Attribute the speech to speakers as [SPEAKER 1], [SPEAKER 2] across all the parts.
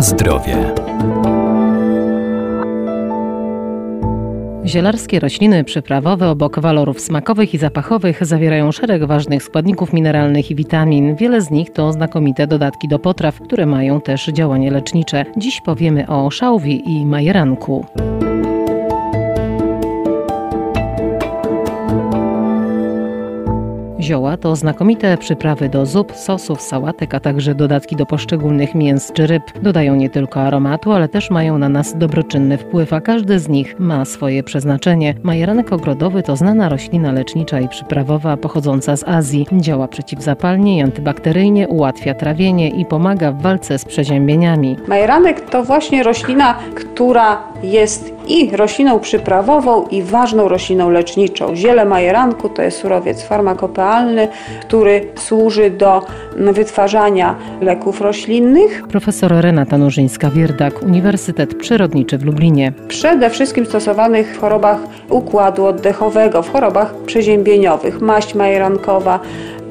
[SPEAKER 1] Zdrowie.
[SPEAKER 2] Zielarskie rośliny przyprawowe obok walorów smakowych i zapachowych zawierają szereg ważnych składników mineralnych i witamin. Wiele z nich to znakomite dodatki do potraw, które mają też działanie lecznicze. Dziś powiemy o szałwi i majeranku. Zioła to znakomite przyprawy do zup, sosów, sałatek, a także dodatki do poszczególnych mięs czy ryb. Dodają nie tylko aromatu, ale też mają na nas dobroczynny wpływ, a każdy z nich ma swoje przeznaczenie. Majeranek ogrodowy to znana roślina lecznicza i przyprawowa pochodząca z Azji. Działa przeciwzapalnie i antybakteryjnie, ułatwia trawienie i pomaga w walce z przeziębieniami.
[SPEAKER 3] Majeranek to właśnie roślina, która jest i rośliną przyprawową, i ważną rośliną leczniczą. Ziele majeranku to jest surowiec farmakopealny, który służy do wytwarzania leków roślinnych.
[SPEAKER 2] Profesor Renata Nożyńska-Wierdak, Uniwersytet Przyrodniczy w Lublinie.
[SPEAKER 3] Przede wszystkim stosowanych w chorobach układu oddechowego, w chorobach przeziębieniowych, maść majerankowa,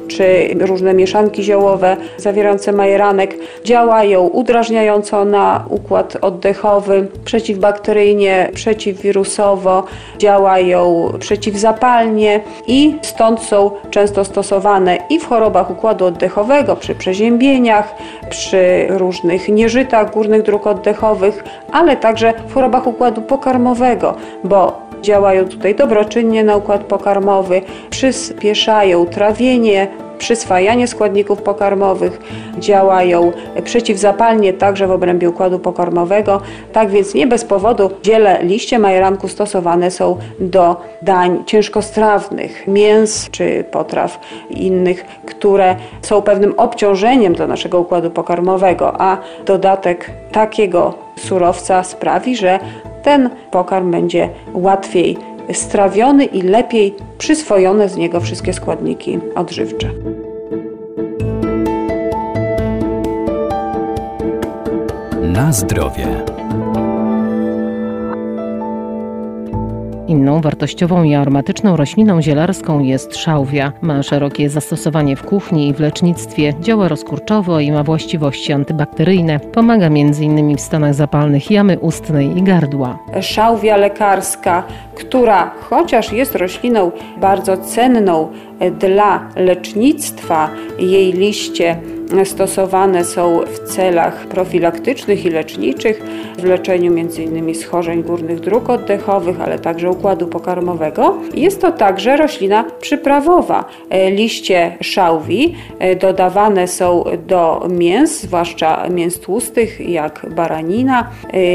[SPEAKER 3] czy różne mieszanki ziołowe zawierające majeranek działają udrażniająco na układ oddechowy, przeciwbakteryjnie, przeciwwirusowo, działają przeciwzapalnie i stąd są często stosowane i w chorobach układu oddechowego, przy przeziębieniach, przy różnych nieżytach górnych dróg oddechowych, ale także w chorobach układu pokarmowego, bo działają tutaj dobroczynnie na układ pokarmowy, przyspieszają trawienie, przyswajanie składników pokarmowych, działają przeciwzapalnie także w obrębie układu pokarmowego. Tak więc nie bez powodu ziele liście majeranku stosowane są do dań ciężkostrawnych, mięs czy potraw innych, które są pewnym obciążeniem dla naszego układu pokarmowego, a dodatek takiego surowca sprawi, że ten pokarm będzie łatwiej strawiony i lepiej przyswojone z niego wszystkie składniki odżywcze.
[SPEAKER 1] Na zdrowie.
[SPEAKER 2] Inną wartościową i aromatyczną rośliną zielarską jest szałwia. Ma szerokie zastosowanie w kuchni i w lecznictwie, działa rozkurczowo i ma właściwości antybakteryjne. Pomaga m.in. w stanach zapalnych jamy ustnej i gardła.
[SPEAKER 3] Szałwia lekarska, która chociaż jest rośliną bardzo cenną dla lecznictwa, jej liście stosowane są w celach profilaktycznych i leczniczych, w leczeniu m.in. schorzeń górnych dróg oddechowych, ale także układu pokarmowego. Jest to także roślina przyprawowa. Liście szałwi dodawane są do mięs, zwłaszcza mięs tłustych, jak baranina,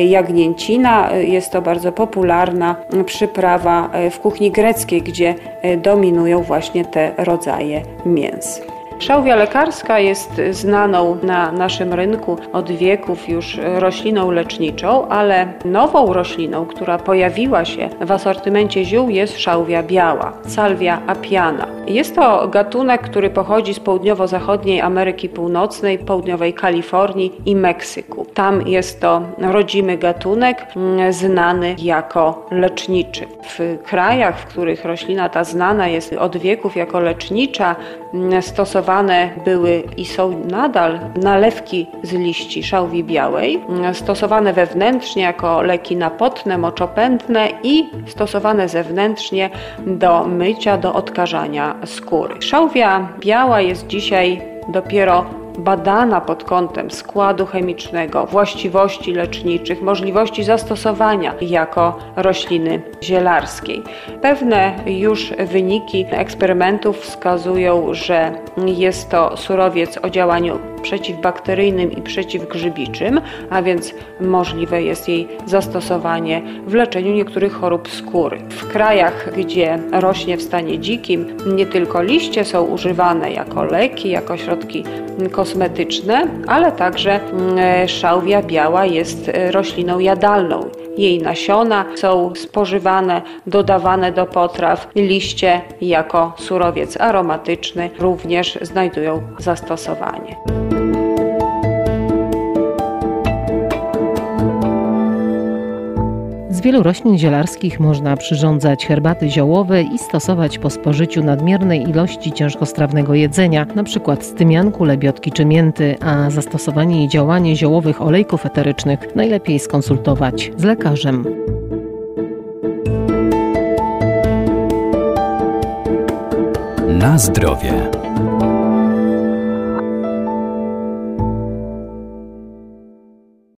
[SPEAKER 3] jagnięcina. Jest to bardzo popularna przyprawa w kuchni greckiej, gdzie dominują właśnie te rodzaje mięs. Szałwia lekarska jest znaną na naszym rynku od wieków już rośliną leczniczą, ale nową rośliną, która pojawiła się w asortymencie ziół jest szałwia biała, Salvia apiana. Jest to gatunek, który pochodzi z południowo-zachodniej Ameryki Północnej, południowej Kalifornii i Meksyku. Tam jest to rodzimy gatunek mm, znany jako leczniczy. W krajach, w których roślina ta znana jest od wieków jako lecznicza, mm, stosowane były i są nadal nalewki z liści szałwi białej, stosowane wewnętrznie jako leki napotne, moczopędne i stosowane zewnętrznie do mycia, do odkażania skóry. Szałwia biała jest dzisiaj dopiero badana pod kątem składu chemicznego, właściwości leczniczych, możliwości zastosowania jako rośliny zielarskiej. Pewne już wyniki eksperymentów wskazują, że jest to surowiec o działaniu przeciwbakteryjnym i przeciwgrzybiczym, a więc możliwe jest jej zastosowanie w leczeniu niektórych chorób skóry. W krajach, gdzie rośnie w stanie dzikim, nie tylko liście są używane jako leki, jako środki kosmetyczne, ale także mm, szałwia biała jest rośliną jadalną. Jej nasiona są spożywane, dodawane do potraw. Liście jako surowiec aromatyczny również znajdują zastosowanie.
[SPEAKER 2] Wielu roślin zielarskich można przyrządzać herbaty ziołowe i stosować po spożyciu nadmiernej ilości ciężkostrawnego jedzenia, np. z tymianku, lebiotki czy mięty, a zastosowanie i działanie ziołowych olejków eterycznych najlepiej skonsultować z lekarzem.
[SPEAKER 1] Na zdrowie.